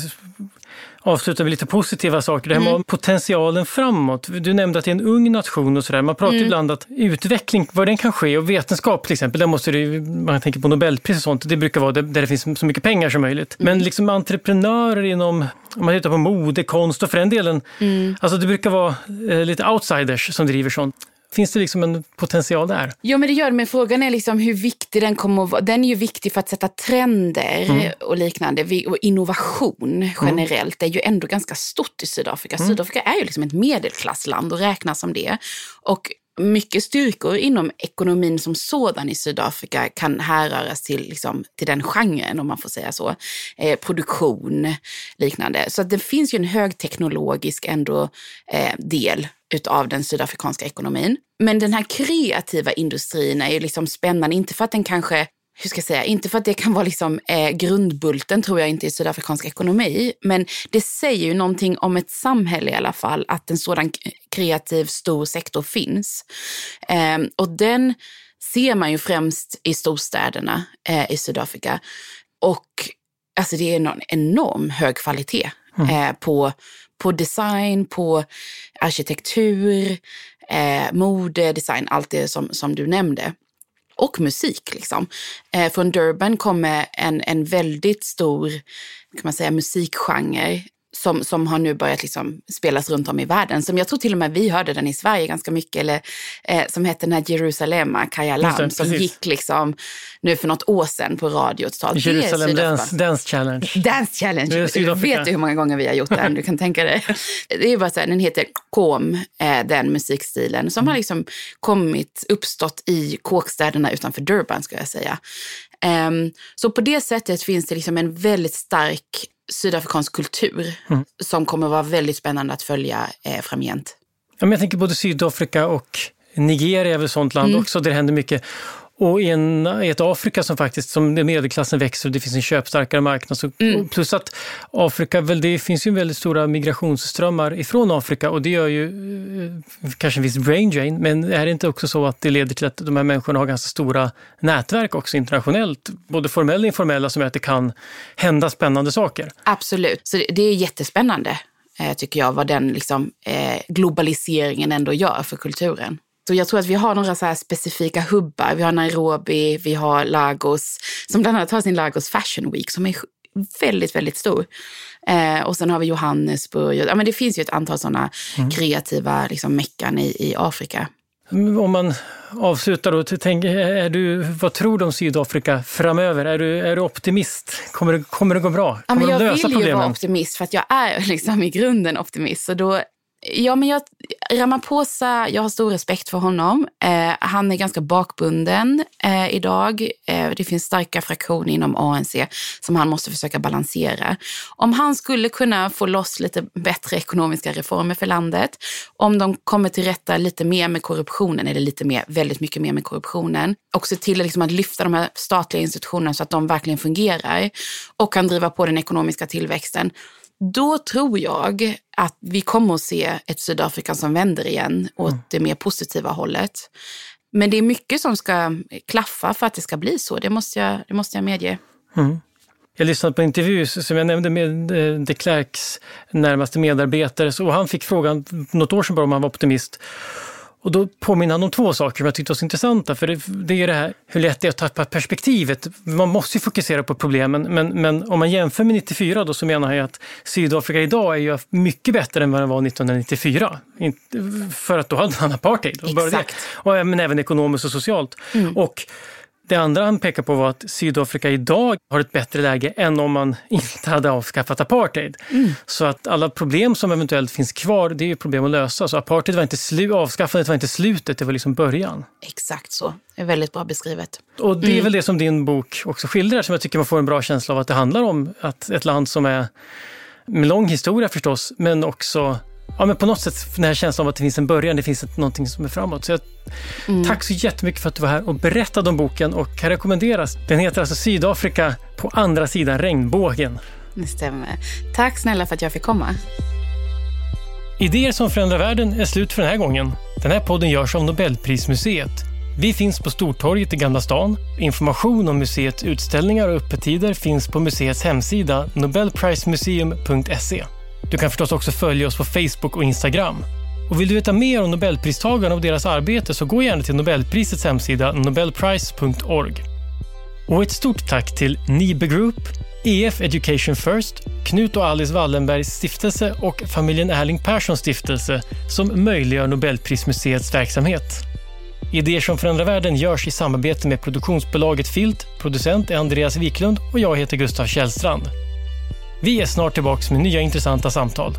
S1: avsluta med lite positiva saker. Det här med mm. potentialen framåt. Du nämnde att det är en ung nation och sådär. Man pratar mm. ibland att utveckling, var den kan ske och vetenskap till exempel, där måste det, man tänker på Nobelpris och sånt, det brukar vara där det finns så mycket pengar som möjligt. Mm. Men liksom entreprenörer inom, om man tittar på mode, konst och för den delen, mm. alltså det brukar vara eh, lite outsiders som driver sånt. Finns det liksom en potential där?
S2: Jo, men det gör det. Men frågan är liksom hur viktig den kommer att vara. Den är ju viktig för att sätta trender mm. och liknande. Och innovation generellt mm. är ju ändå ganska stort i Sydafrika. Mm. Sydafrika är ju liksom ett medelklassland och räknas som det. Och mycket styrkor inom ekonomin som sådan i Sydafrika kan härröras till, liksom, till den genren, om man får säga så. Eh, produktion, liknande. Så det finns ju en högteknologisk ändå eh, del utav den sydafrikanska ekonomin. Men den här kreativa industrin är ju liksom spännande, inte för att den kanske hur ska jag säga, inte för att det kan vara liksom, eh, grundbulten tror jag inte i sydafrikansk ekonomi, men det säger ju någonting om ett samhälle i alla fall, att en sådan kreativ stor sektor finns. Eh, och den ser man ju främst i storstäderna eh, i Sydafrika. Och alltså det är en enorm hög kvalitet mm. Eh, på, på design, på arkitektur, eh, mode, design, allt det som, som du nämnde och musik. Liksom. Eh, från Durban kommer en, en väldigt stor kan man säga, musikgenre som, som har nu börjat liksom spelas runt om i världen. Som jag tror till och med vi hörde den i Sverige ganska mycket. Eller, eh, som hette den här Jerusalema Kaya Lam som gick liksom nu för något år sedan på radio totalt.
S1: Jerusalem Dance, Dance Challenge.
S2: Dance Challenge. Du vet du hur många gånger vi har gjort den? Du kan tänka dig. Det är bara så här, den heter Kom, eh, den musikstilen som mm. har liksom kommit, uppstått i kåkstäderna utanför Durban ska jag säga. Um, så på det sättet finns det liksom en väldigt stark sydafrikansk kultur mm. som kommer vara väldigt spännande att följa eh, framgent.
S1: Ja, men jag tänker både Sydafrika och Nigeria är väl ett sånt land mm. också där det händer mycket. Och i, en, i ett Afrika som faktiskt, som medelklassen växer och det finns en köpstarkare marknad. Så, mm. Plus att Afrika, väl, det finns ju väldigt stora migrationsströmmar ifrån Afrika och det gör ju eh, kanske en viss brain drain. Men är det inte också så att det leder till att de här människorna har ganska stora nätverk också internationellt, både formella och informella, som gör att det kan hända spännande saker?
S2: Absolut, så det är jättespännande eh, tycker jag, vad den liksom, eh, globaliseringen ändå gör för kulturen. Så jag tror att vi har några så specifika hubbar. Vi har Nairobi, vi har Lagos, som bland annat har sin Lagos Fashion Week som är väldigt, väldigt stor. Eh, och sen har vi Johannesburg. Ja, men det finns ju ett antal sådana mm. kreativa liksom, meckan i, i Afrika.
S1: Om man avslutar då, tänk, är du, vad tror du om Sydafrika framöver? Är du, är du optimist? Kommer det, kommer det gå bra? Kommer
S2: ja, men jag vill ju vara optimist för att jag är liksom i grunden optimist. Så då Ja, men jag, Ramaphosa, jag har stor respekt för honom. Eh, han är ganska bakbunden eh, idag. Eh, det finns starka fraktioner inom ANC som han måste försöka balansera. Om han skulle kunna få loss lite bättre ekonomiska reformer för landet, om de kommer till rätta lite mer med korruptionen, eller lite mer, väldigt mycket mer med korruptionen, och se till liksom att lyfta de här statliga institutionerna så att de verkligen fungerar och kan driva på den ekonomiska tillväxten, då tror jag att vi kommer att se ett Sydafrika som vänder igen åt mm. det mer positiva hållet. Men det är mycket som ska klaffa för att det ska bli så, det måste jag, det måste jag medge. Mm.
S1: Jag lyssnade på en intervju som jag nämnde med eh, de Klerks närmaste medarbetare och han fick frågan något år sedan bara om han var optimist. Och då påminner han om två saker som jag tyckte var så intressanta. För det, det är det här hur lätt det är att tappa perspektivet. Man måste ju fokusera på problemen, men, men om man jämför med 94 då så menar han att Sydafrika idag är ju mycket bättre än vad det var 1994. För att då hade man apartheid.
S2: Exakt.
S1: Och, men även ekonomiskt och socialt. Mm. Och det andra han pekar på var att Sydafrika idag har ett bättre läge än om man inte hade avskaffat apartheid. Mm. Så att alla problem som eventuellt finns kvar, det är problem att lösa. Så apartheid var inte slu avskaffandet var inte slutet, det var liksom början.
S2: Exakt så. Det är väldigt bra beskrivet.
S1: Och det är mm. väl det som din bok också skildrar, som jag tycker man får en bra känsla av att det handlar om. Att ett land som är med lång historia förstås, men också ja, men på något sätt den här känslan av att det finns en början, det finns ett, någonting som är framåt. Så jag, mm. Tack så jättemycket för att du var här och berättade om boken och kan rekommenderas. Den heter alltså Sydafrika på andra sidan regnbågen.
S2: Det stämmer. Tack snälla för att jag fick komma.
S1: Idéer som förändrar världen är slut för den här gången. Den här podden görs av Nobelprismuseet. Vi finns på Stortorget i Gamla stan. Information om museets utställningar och öppettider finns på museets hemsida nobelprismuseum.se. Du kan förstås också följa oss på Facebook och Instagram. Och vill du veta mer om Nobelpristagarna och deras arbete så gå gärna till Nobelprisets hemsida nobelprice.org. Och ett stort tack till Nibe Group, EF Education First, Knut och Alice Wallenbergs stiftelse och familjen Erling Perssons stiftelse som möjliggör Nobelprismuseets verksamhet. Idéer som förändrar världen görs i samarbete med produktionsbolaget Filt, producent är Andreas Wiklund och jag heter Gustav Källstrand. Vi är snart tillbaka med nya intressanta samtal.